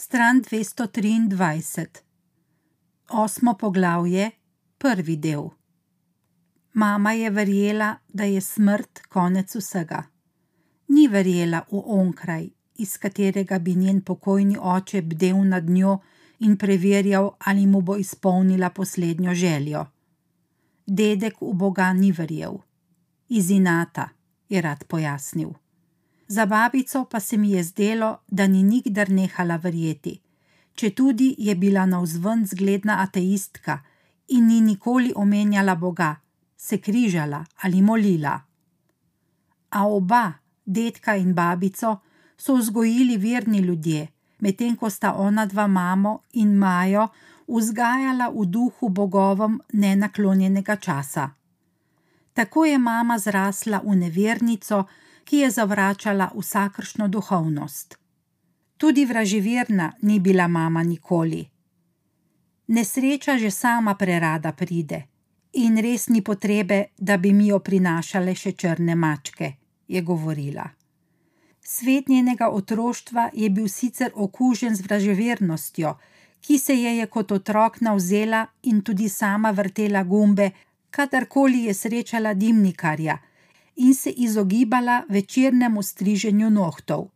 Stran 223. Osmo poglavje, prvi del. Mama je verjela, da je smrt konec vsega. Ni verjela v onkraj, iz katerega bi njen pokojni oče bdel nad njo in preverjal, ali mu bo izpolnila poslednjo željo. Dedek v Boga ni verjel. Iz inata, je rad pojasnil. Za babico pa se mi je zdelo, da ni nikdar nehala verjeti, če tudi je bila navzven zgledna ateistka in ni nikoli omenjala Boga, se križala ali molila. A oba, dedka in babico, so vzgojili verni ljudje, medtem ko sta ona dva mamo in Majo vzgajala v duhu bogovom nenaklonjenega časa. Tako je mama zrasla v nevernico, ki je zavračala vsakršno duhovnost. Tudi vraževerna ni bila mama nikoli. Nesreča že sama prerada pride, in res ni potrebe, da bi mi jo prinašale še črne mačke, je govorila. Svet njenega otroštva je bil sicer okužen z vraževernostjo, ki se je je kot otrok navzela in tudi sama vrtela gumbe, kadarkoli je srečala dimnikarja, in se izogibala večernemu striženju nohtov.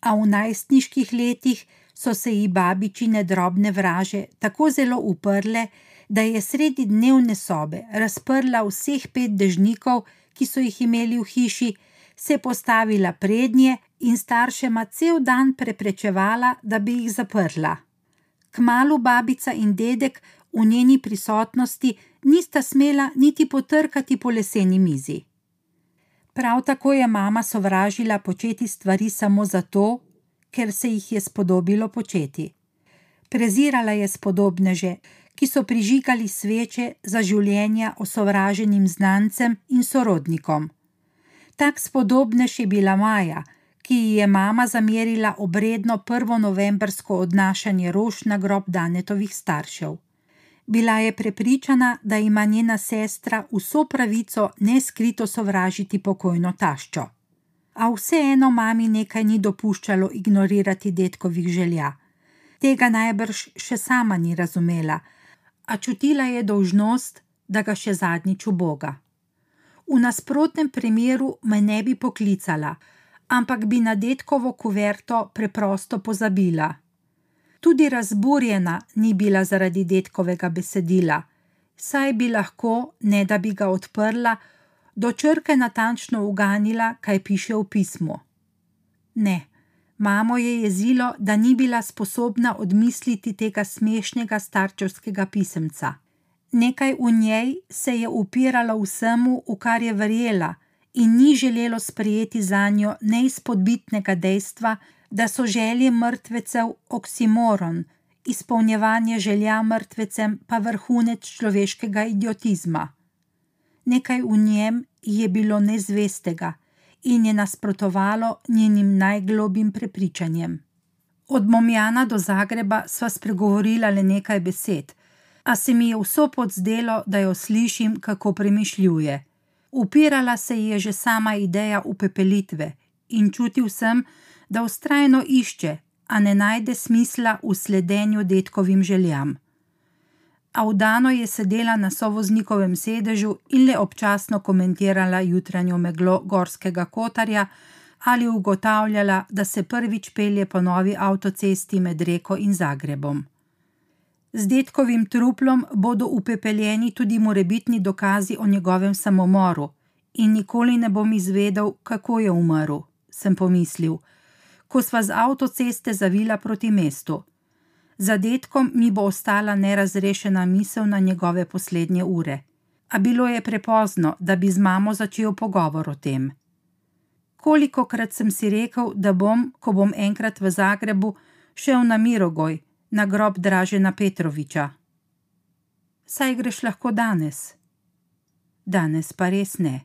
A v najstniških letih so se ji babičine drobne vraže tako zelo uprle, da je sredi dnevne sobe razprla vseh pet dežnikov, ki so jih imeli v hiši, se postavila prednje in staršema cel dan preprečevala, da bi jih zaprla. Kmalu babica in dedek v njeni prisotnosti nista smela niti potrkati po leseni mizi. Prav tako je mama sovražila početi stvari samo zato, ker se jih je spodobilo početi. Prezirala je spodobneže, ki so prižigali sveče za življenja osovraženim znancem in sorodnikom. Tak spodobnež je bila Maja, ki ji je mama zamerila obredno prvo novembrsko odnašanje rož na grob Danetovih staršev. Bila je prepričana, da ima njena sestra vso pravico neskrito sovražiti pokojno taščo. A vseeno mami nekaj ni dopuščalo ignorirati detkovih želja. Tega najbrž še sama ni razumela, a čutila je dolžnost, da ga še zadnjič uboga. V nasprotnem primeru me ne bi poklicala, ampak bi na detkovo kuverto preprosto pozabila. Tudi razburjena ni bila zaradi detkovega besedila, saj bi lahko, ne da bi ga odprla, do črke natančno uganila, kaj piše v pismu. Ne, mamo je jezilo, da ni bila sposobna odmisliti tega smešnega starčevskega pisemca. Nekaj v njej se je upiralo vsemu, v kar je verjela, in ni želelo sprejeti za njo neizpodbitnega dejstva, da so želje mrtvecev oksimoron, izpolnjevanje želja mrtvecem pa vrhunec človeškega idiotizma. Nekaj v njem je bilo nezvestega in je nasprotovalo njenim najglobjim prepričanjem. Od Momjana do Zagreba sva spregovorila le nekaj besed, a se mi je vso pot zdelo, da jo slišim, kako premišljuje. Upirala se ji je že sama ideja upepelitve in čutil sem, da ustrajno išče, a ne najde smisla v sledenju detkovim željam. Avdano je sedela na sovoznikovem sedežu in le občasno komentirala jutranjo meglo gorskega kotarja ali ugotavljala, da se prvič pelje po novi avtocesti med Reko in Zagrebom. Z detkovim truplom bodo upepeljeni tudi morebitni dokazi o njegovem samomoru, in nikoli ne bom izvedel, kako je umrl, sem pomislil ko sva z avtoceste zavila proti mestu. Za detkom mi bo ostala nerazrešena misel na njegove poslednje ure, a bilo je prepozno, da bi z mamo začel pogovor o tem. Kolikokrat sem si rekel, da bom, ko bom enkrat v Zagrebu, šel na Mirogoj, na grob Dražena Petroviča. Saj greš lahko danes. Danes pa res ne.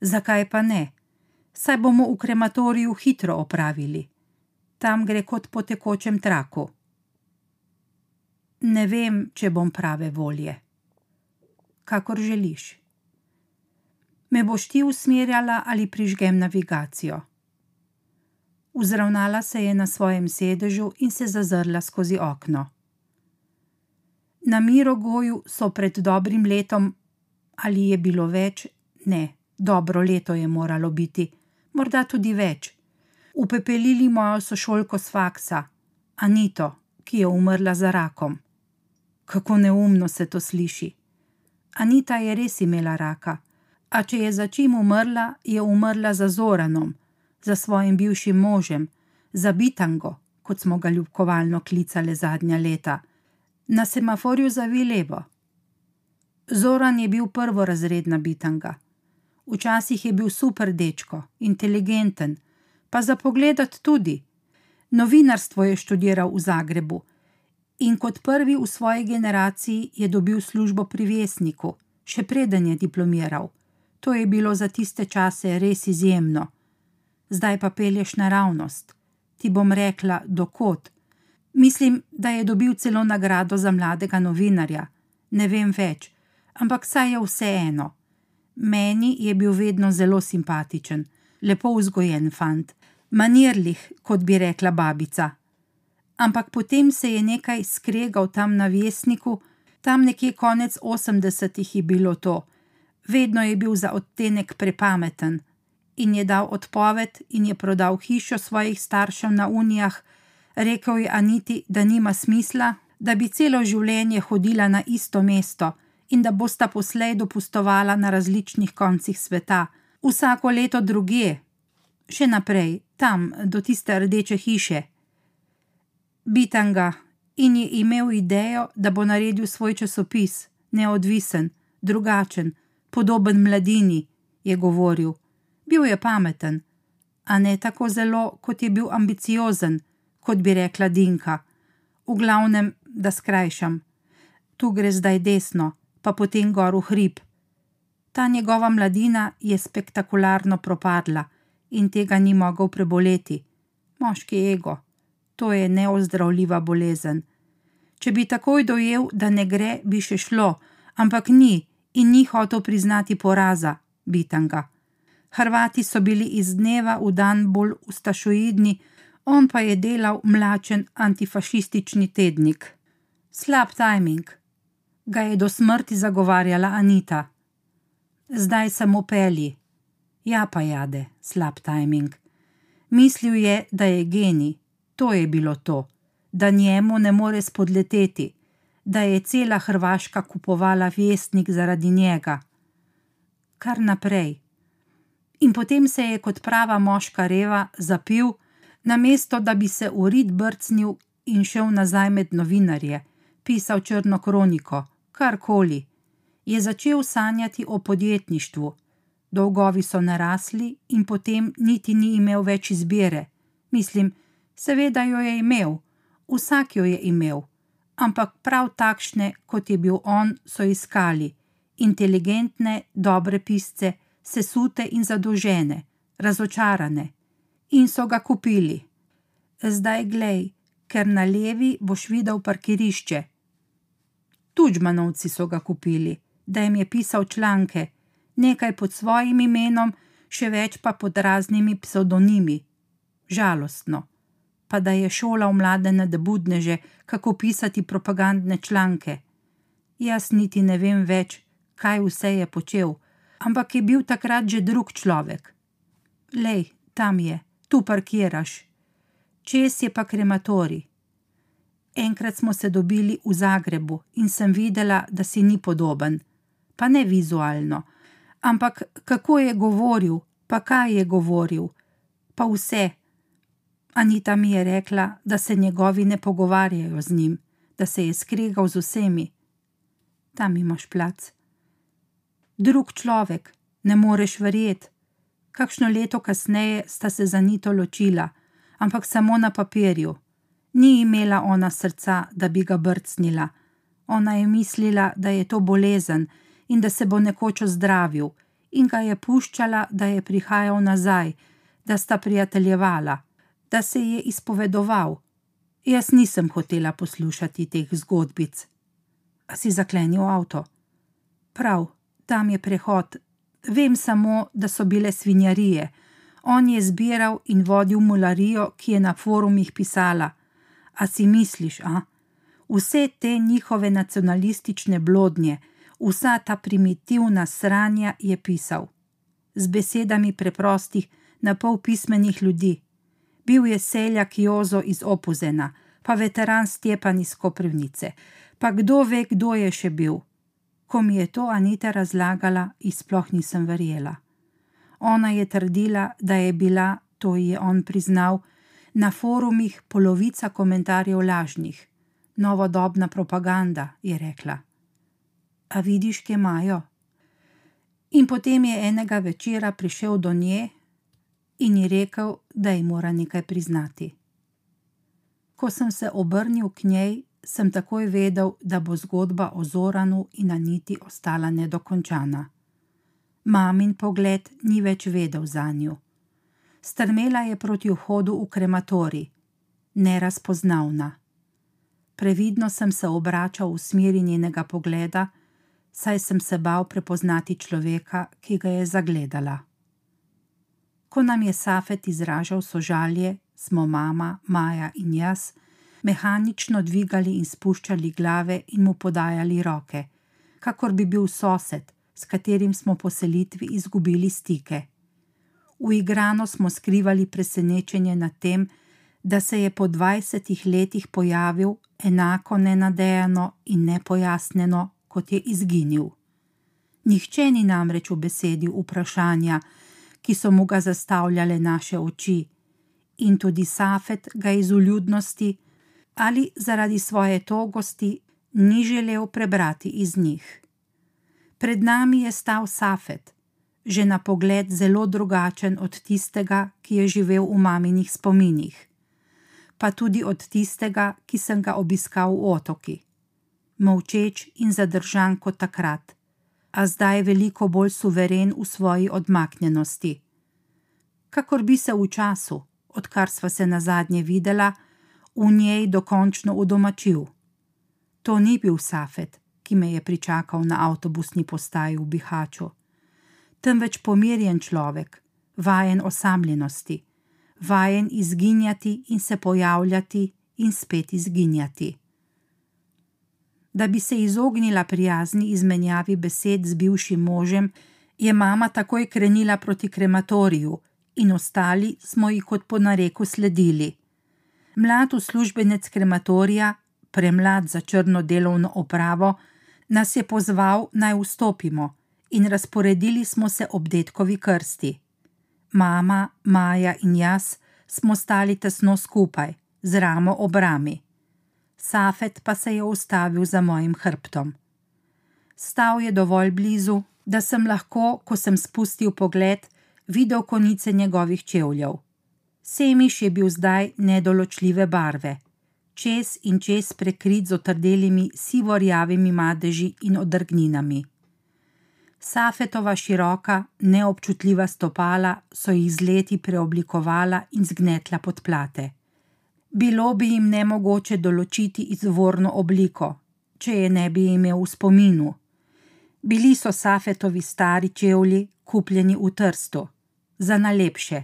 Zakaj pa ne? Saj bomo v krematoriju hitro opravili. Tam gre kot po tekočem traku. Ne vem, če bom prave volje. Kakor želiš. Me boš ti usmerjala ali prižgem navigacijo? Vzravnala se je na svojem sedežu in se zazrla skozi okno. Na Mirogoju so pred dobrim letom, ali je bilo več, ne, dobro leto je moralo biti, morda tudi več, upepelili mojo sošolko s faksa, Anito, ki je umrla za rakom. Kako neumno se to sliši. Anita je res imela raka, a če je za čim umrla, je umrla za Zoranom, za svojim bivšim možem, za Bitango, kot smo ga ljubkovalno klicali zadnja leta. Na semaforju zavi levo. Zoran je bil prvorazredna Bitanga. Včasih je bil super dečko, inteligenten, pa za pogledat tudi. Novinarstvo je študiral v Zagrebu in kot prvi v svoji generaciji je dobil službo pri Vesniku, še preden je diplomiral. To je bilo za tiste čase res izjemno. Zdaj pa pelješ naravnost. Ti bom rekla, dokot. Mislim, da je dobil celo nagrado za mladega novinarja. Ne vem več, ampak saj je vseeno. Meni je bil vedno zelo simpatičen, lepo vzgojen fant, manirlih, kot bi rekla babica. Ampak potem se je nekaj skregal tam na vesniku, tam nekje konec osemdesetih je bilo to. Vedno je bil za odtenek prepameten in je dal odpoved in je prodal hišo svojih staršev na Unijah, rekel je Aniti, da nima smisla, da bi celo življenje hodila na isto mesto in da bosta poslej dopustovala na različnih koncih sveta, vsako leto druge, še naprej, tam, do tiste rdeče hiše. Bitanga in je imel idejo, da bo naredil svoj časopis, neodvisen, drugačen, podoben mladini, je govoril. Bil je pameten, a ne tako zelo, kot je bil ambiciozen, kot bi rekla Dinka. V glavnem, da skrajšam. Tu gre zdaj desno, pa potem gor v hrib. Ta njegova mladina je spektakularno propadla in tega ni mogel preboleti. Moški ego, to je neozdravljiva bolezen. Če bi takoj dojel, da ne gre, bi še šlo, ampak ni in ni hotel priznati poraza, bitanga. Hrvati so bili iz dneva v dan bolj ustašoidni, on pa je delal mlačen antifašistični tednik. Slab timing ga je do smrti zagovarjala Anita. Zdaj samo peli. Ja, pa jade, slab timing. Mislil je, da je genij, to je bilo to, da njemu ne more spodleteti, da je cela Hrvaška kupovala vestnik zaradi njega. Kar naprej. In potem se je kot prava moška reva zapil, namesto da bi se v rit brcnil in šel nazaj med novinarje, pisal črno kroniko karkoli, je začel sanjati o podjetništvu. Dolgovi so narasli in potem niti ni imel več izbire. Mislim, seveda jo je imel, vsak jo je imel, ampak prav takšne, kot je bil on, so iskali: inteligentne, dobre pisce, sesute in zadolžene, razočarane. In so ga kupili. Zdaj glej, ker na levi boš videl parkirišče. Tučmanovci so ga kupili, da jim je pisal članke, nekaj pod svojim imenom, še več pa pod raznimi psevdonimi. Žalostno. Pa da je šolal mlade nadbudneže, kako pisati propagandne članke. Jaz niti ne vem več, kaj vse je počel, ampak je bil takrat že drug človek. Lej, tam je, tu parkiraš. Čez je pa krematorij. Enkrat smo se dobili v Zagrebu in sem videla, da si ni podoben. Pa ne vizualno, ampak kako je govoril, pa kaj je govoril, pa vse. Anita mi je rekla, da se njegovi ne pogovarjajo z njim, da se je skregal z vsemi. Tam imaš plac. Drug človek, ne moreš verjeti. Kakšno leto kasneje sta se za Nito ločila, ampak samo na papirju. Ni imela ona srca, da bi ga brcnila. Ona je mislila, da je to bolezen in da se bo nekoč ozdravil, in ga je puščala, da je prihajal nazaj, da sta prijateljevala, da se je izpovedoval. Jaz nisem hotela poslušati teh zgodbic. A si zaklenil avto? Prav, tam je prehod. Vem samo, da so bile svinjarije. On je zbiral in vodil mularijo, ki je na forumih pisala: A si misliš, a? Vse te njihove nacionalistične blodnje, vsa ta primitivna sranja je pisal. Z besedami preprostih, na pol pismenih ljudi. Bil je seljak Jozo iz Opuzena, pa veteran Stepan iz Koprivnice, pa kdo ve, kdo je še bil. Ko mi je to Anita razlagala, izploh nisem verjela. Ona je trdila, da je bila, to ji je on priznal, na forumih polovica komentarjev lažnih. Novodobna propaganda, je rekla. A vidiš, kje imajo? In potem je enega večera prišel do nje in ji rekel, da ji mora nekaj priznati. Ko sem se obrnil k njej, sem takoj vedel, da bo zgodba o Zoranu in Aniti ostala nedokončana. Mamin pogled ni več vedel za njo. Strmela je proti vhodu v krematori, nerazpoznavna. Previdno sem se obračal v smeri njenega pogleda, saj sem se bal prepoznati človeka, ki ga je zagledala. Ko nam je Safet izražal sožalje, smo mama, Maja in jaz mehanično dvigali in spuščali glave in mu podajali roke, kakor bi bil sosed, s katerim smo po selitvi izgubili stike. Uigrano smo skrivali presenečenje nad tem, da se je po dvajsetih letih pojavil enako nenadejano in nepojasneno, kot je izginil. Nihče ni namreč v besedi vprašanja, ki so mu ga zastavljale naše oči, in tudi Safet ga iz uljudnosti ali zaradi svoje togosti ni želel prebrati iz njih. Pred nami je stal Safet, že na pogled zelo drugačen od tistega, ki je živel v maminih spominih, pa tudi od tistega, ki sem ga obiskal v otoki. Molčeč in zadržan kot takrat, a zdaj veliko bolj suveren v svoji odmaknjenosti. Kakor bi se v času, odkar sva se na zadnje videla, v njej dokončno udomačil. To ni bil Safet, ki me je pričakal na avtobusni postaji v Bihaču, temveč pomirjen človek, vajen osamljenosti, vajen izginjati in se pojavljati in spet izginjati. Da bi se izognila prijazni izmenjavi besed z bivšim možem, je mama takoj krenila proti krematoriju, in ostali smo ji kot po nareku sledili. Mlad uslužbenec krematorija, premlad za črno delovno opravo, nas je pozval naj vstopimo in razporedili smo se ob detkovi krsti. Mama, Maja in jaz smo stali tesno skupaj, z ramo ob rami. Safet pa se je ustavil za mojim hrbtom. Stal je dovolj blizu, da sem lahko, ko sem spustil pogled, videl konice njegovih čevljev. Semiš je bil zdaj nedoločljive barve, čez in čez prekrit z otrdelimi sivorjavimi madeži in odrgninami. Safetova široka, neobčutljiva stopala so jih z leti preoblikovala in zgnetla pod plate. Bilo bi jim nemogoče določiti izvorno obliko, če je ne bi imel v spominu. Bili so Safetovi stari čevlji, kupljeni v trstu za najlepše.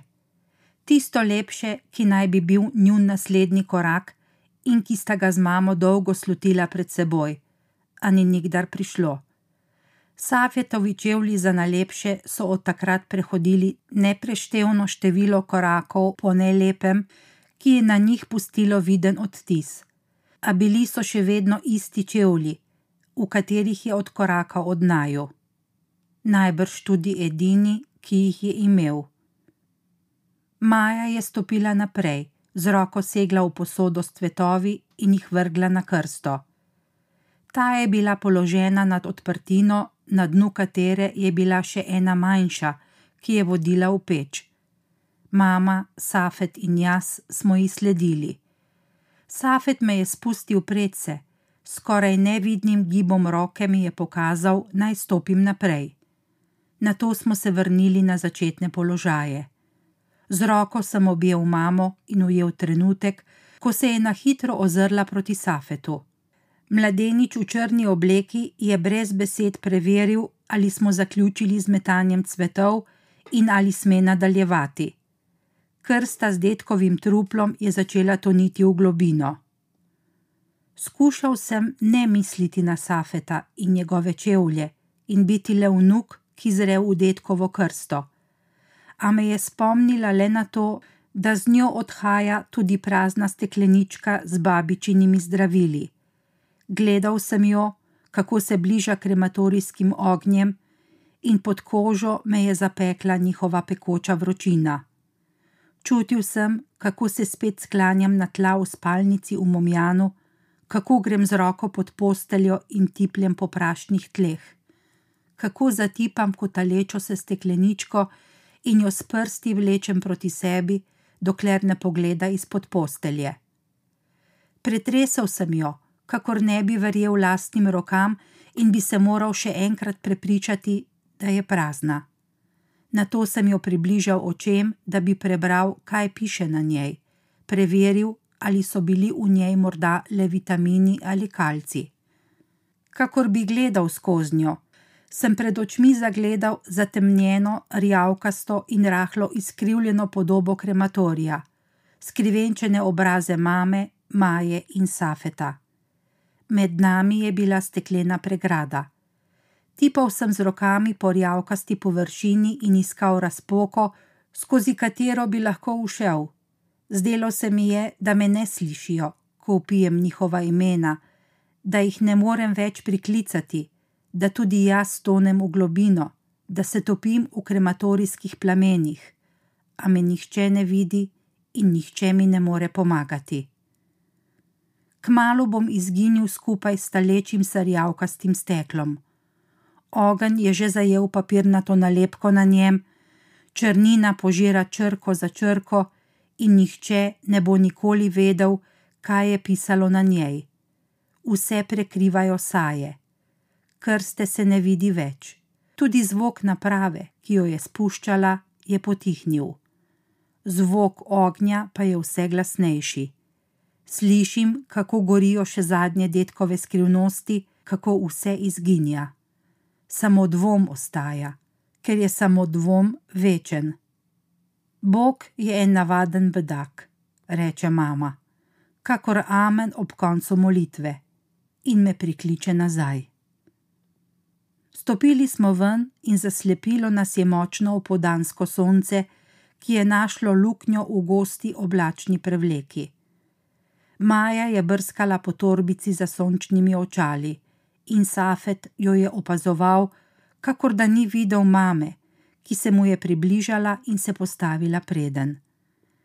Tisto lepše, ki naj bi bil njun naslednji korak in ki sta ga z mamo dolgo slutila pred seboj, a ni nikdar prišlo. Safetovi čevlji za najlepše so od takrat prehodili nepreštevno število korakov po nelepem, ki je na njih pustilo viden odtis. A bili so še vedno isti čevlji, v katerih je od naju. Najbrž tudi edini, ki jih je imel. Maja je stopila naprej, z roko segla v posodo s cvetovi in jih vrgla na krsto. Ta je bila položena nad odprtino, na dnu katere je bila še ena manjša, ki je vodila v peč. Mama, Safet in jaz smo ji sledili. Safet me je spustil predse, skoraj nevidnim gibom roke mi je pokazal, naj stopim naprej na to smo se vrnili na začetne položaje. Z roko sem objel mamo in ujel trenutek, ko se je na hitro ozrla proti Safetu. Mladenič v črni obleki je brez besed preveril, ali smo zaključili z metanjem cvetov in ali sme nadaljevati. Krsta z detkovim truplom je začela toniti v globino. Skušal sem ne misliti na Safeta in njegove čevlje in biti le vnuk, ki zre v detkovo krsto. A me je spomnila le na to, da z njo odhaja tudi prazna steklenička z babičinimi zdravili. Gledal sem jo, kako se bliža krematorijskim ognjem, in pod kožo me je zapekla njihova pekoča vročina. Čutil sem, kako se spet sklanjam na tla v spalnici v Momjanu, kako grem z roko pod posteljo in tipljem po prašnih tleh, kako zatipam kotalečo se stekleničko in jo s prsti vlečem proti sebi, dokler ne pogleda izpod postelje. Pretresel sem jo, kakor ne bi verjel lastnim rokam in bi se moral še enkrat prepričati, da je prazna. Na to sem jo približal očem, da bi prebral, kaj piše na njej, preveril, ali so bili v njej morda le vitamini ali kalci. Kakor bi gledal skozi njo, sem pred očmi zagledal zatemnjeno, rjavkasto in rahlo izkrivljeno podobo krematorija, skrivenčene obraze mame, Maje in Safeta. Med nami je bila steklena pregrada. Tipal sem z rokami po rjavkasti površini in iskal razpoko, skozi katero bi lahko ušel. Zdelo se mi je, da me ne slišijo, ko upijem njihova imena, da jih ne morem več priklicati, da tudi jaz tonem v globino, da se topim v krematorijskih plamenih, a me nihče ne vidi in nihče mi ne more pomagati. Kmalo bom izginil skupaj s talečim sarjavkastim steklom. Ogenj je že zajel papirnato nalepko na njem, črnina požira črko za črko in nihče ne bo nikoli vedel, kaj je pisalo na njej. Vse prekrivajo saje. Krste se ne vidi več. Tudi zvok naprave, ki jo je spuščala, je potihnil. Zvok ognja pa je vse glasnejši. Slišim, kako gorijo še zadnje detkove skrivnosti, kako vse izginja. Samo dvom ostaja, ker je samo dvom večen. Bog je en navaden bedak, reče mama, kakor amen ob koncu molitve, in me prikliče nazaj. Stopili smo ven in zaslepilo nas je močno opodansko sonce, ki je našlo luknjo v gosti oblačni prevleki. Maja je brskala po torbici za sončnimi očali in Safet jo je opazoval, kakor da ni videl mame, ki se mu je približala in se postavila preden.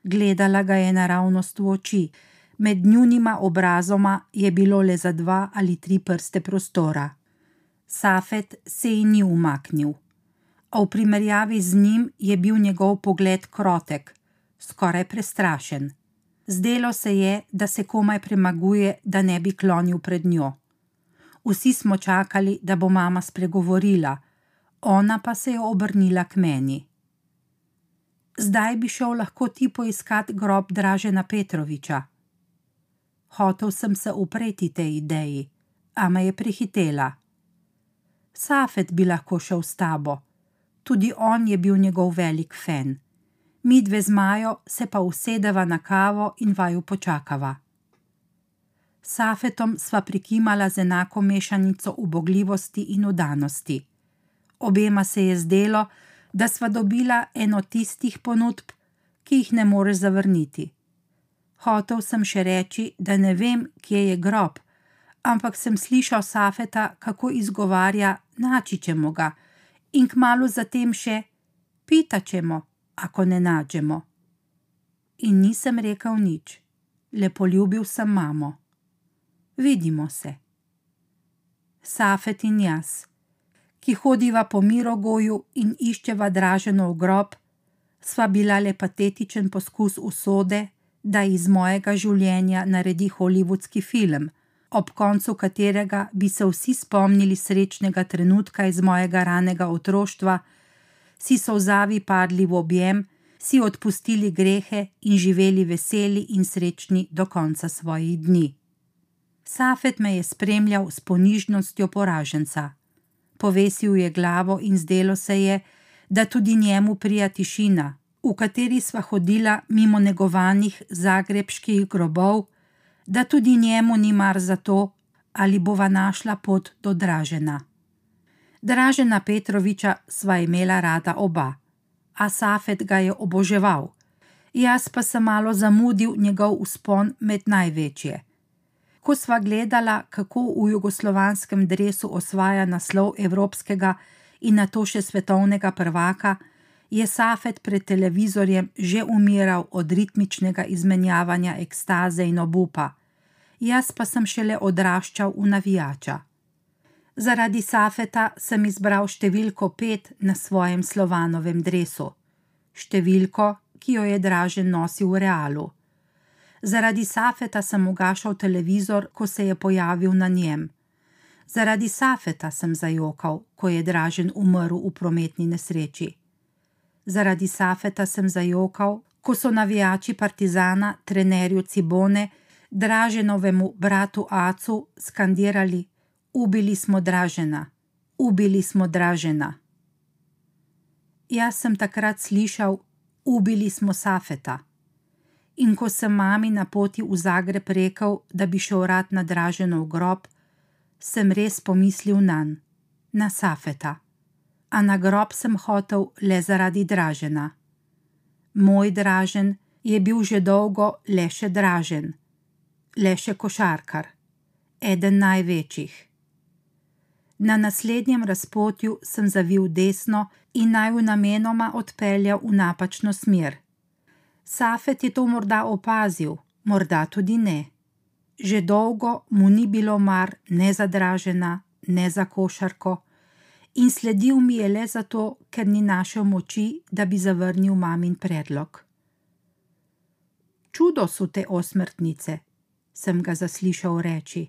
Gledala ga je naravnost v oči, med njunima obrazoma je bilo le za dva ali tri prste prostora. Safet se ji ni umaknil, a v primerjavi z njim je bil njegov pogled krotek, skoraj prestrašen. Zdelo se je, da se komaj premaguje, da ne bi klonil pred njo. Vsi smo čakali, da bo mama spregovorila, ona pa se je obrnila k meni. Zdaj bi šel lahko ti poiskat grob Dražena Petroviča. Hotev sem se upreti tej ideji, a me je prehitela. Safet bi lahko šel s tabo, tudi on je bil njegov velik fan. Mi dve z Majo se pa usedeva na kavo in vaju počakava. Safetom sva prikimala z enako mešanico ubogljivosti in udanosti. Obema se je zdelo, da sva dobila eno tistih ponudb, ki jih ne moreš zavrniti. Hotev sem še reči, da ne vem, kje je grob, ampak sem slišal Safeta, kako izgovarja načičemo ga in kmalo zatem še pitačemo, ako ne nađemo. In nisem rekel nič, le poljubil sem mamo. Vidimo se. Safet in jaz, ki hodiva po mirogoju in iščeva draženo v grob, sva bila le patetičen poskus usode, da iz mojega življenja naredi holivudski film ob koncu katerega bi se vsi spomnili srečnega trenutka iz mojega ranega otroštva, si solzavi padli v objem, si odpustili grehe in živeli veseli in srečni do konca svojih dni. Safet me je spremljal s ponižnostjo poraženca. Povesil je glavo in zdelo se je, da tudi njemu prija tišina, v kateri sva hodila mimo negovanih zagrebških grobov, da tudi njemu ni mar za to, ali bova našla pot do Dražena. Dražena Petroviča sva imela rada oba, a Safet ga je oboževal, jaz pa sem malo zamudil njegov uspon med največje. Ko sva gledala, kako v jugoslovanskem dresu osvaja naslov evropskega in na to še svetovnega prvaka, je Safet pred televizorjem že umiral od ritmičnega izmenjavanja ekstaze in obupa, jaz pa sem šele odraščal v navijača. Zaradi Safeta sem izbral številko pet na svojem slovanovem dresu, številko, ki jo je Dražen nosil v realu. Zaradi Safeta sem ugašal televizor, ko se je pojavil na njem. Zaradi Safeta sem zajokal, ko je Dražen umrl v prometni nesreči. Zaradi Safeta sem zajokal, ko so navijači Partizana, trenerju Cibone, Draženovemu bratu Acu skandirali: Ubili smo Dražena, ubili smo Dražena. Jaz sem takrat slišal: Ubili smo Safeta. In ko sem mami na poti v Zagreb rekel, da bi šel rad na Draženov grob, sem res pomislil nanj, na Safeta a na grob sem hotel le zaradi Dražena. Moj Dražen je bil že dolgo le še Dražen, le še košarkar, eden največjih. Na naslednjem razpotju sem zavil desno in naju namenoma odpeljal v napačno smer. Safet je to morda opazil, morda tudi ne. Že dolgo mu ni bilo mar ne za Dražena, ne za košarko in sledil mi je le zato, ker ni našel moči, da bi zavrnil mamin predlog. Čudo so te osmrtnice, sem ga zaslišal reči.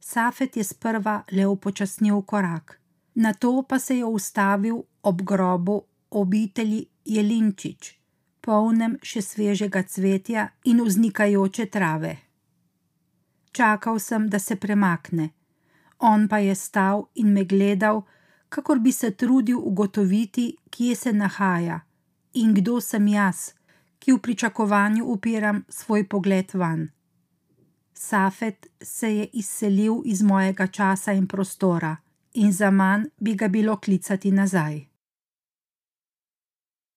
Safet je sprva le upočasnil korak, na to pa se je ustavil ob grobu obitelji Jelinčič, polnem še svežega cvetja in vznikajoče trave. Čakal sem, da se premakne on pa je stal in me gledal, kakor bi se trudil ugotoviti, kje se nahaja in kdo sem jaz, ki v pričakovanju upiram svoj pogled van. Safet se je izselil iz mojega časa in prostora, in za manj bi ga bilo klicati nazaj.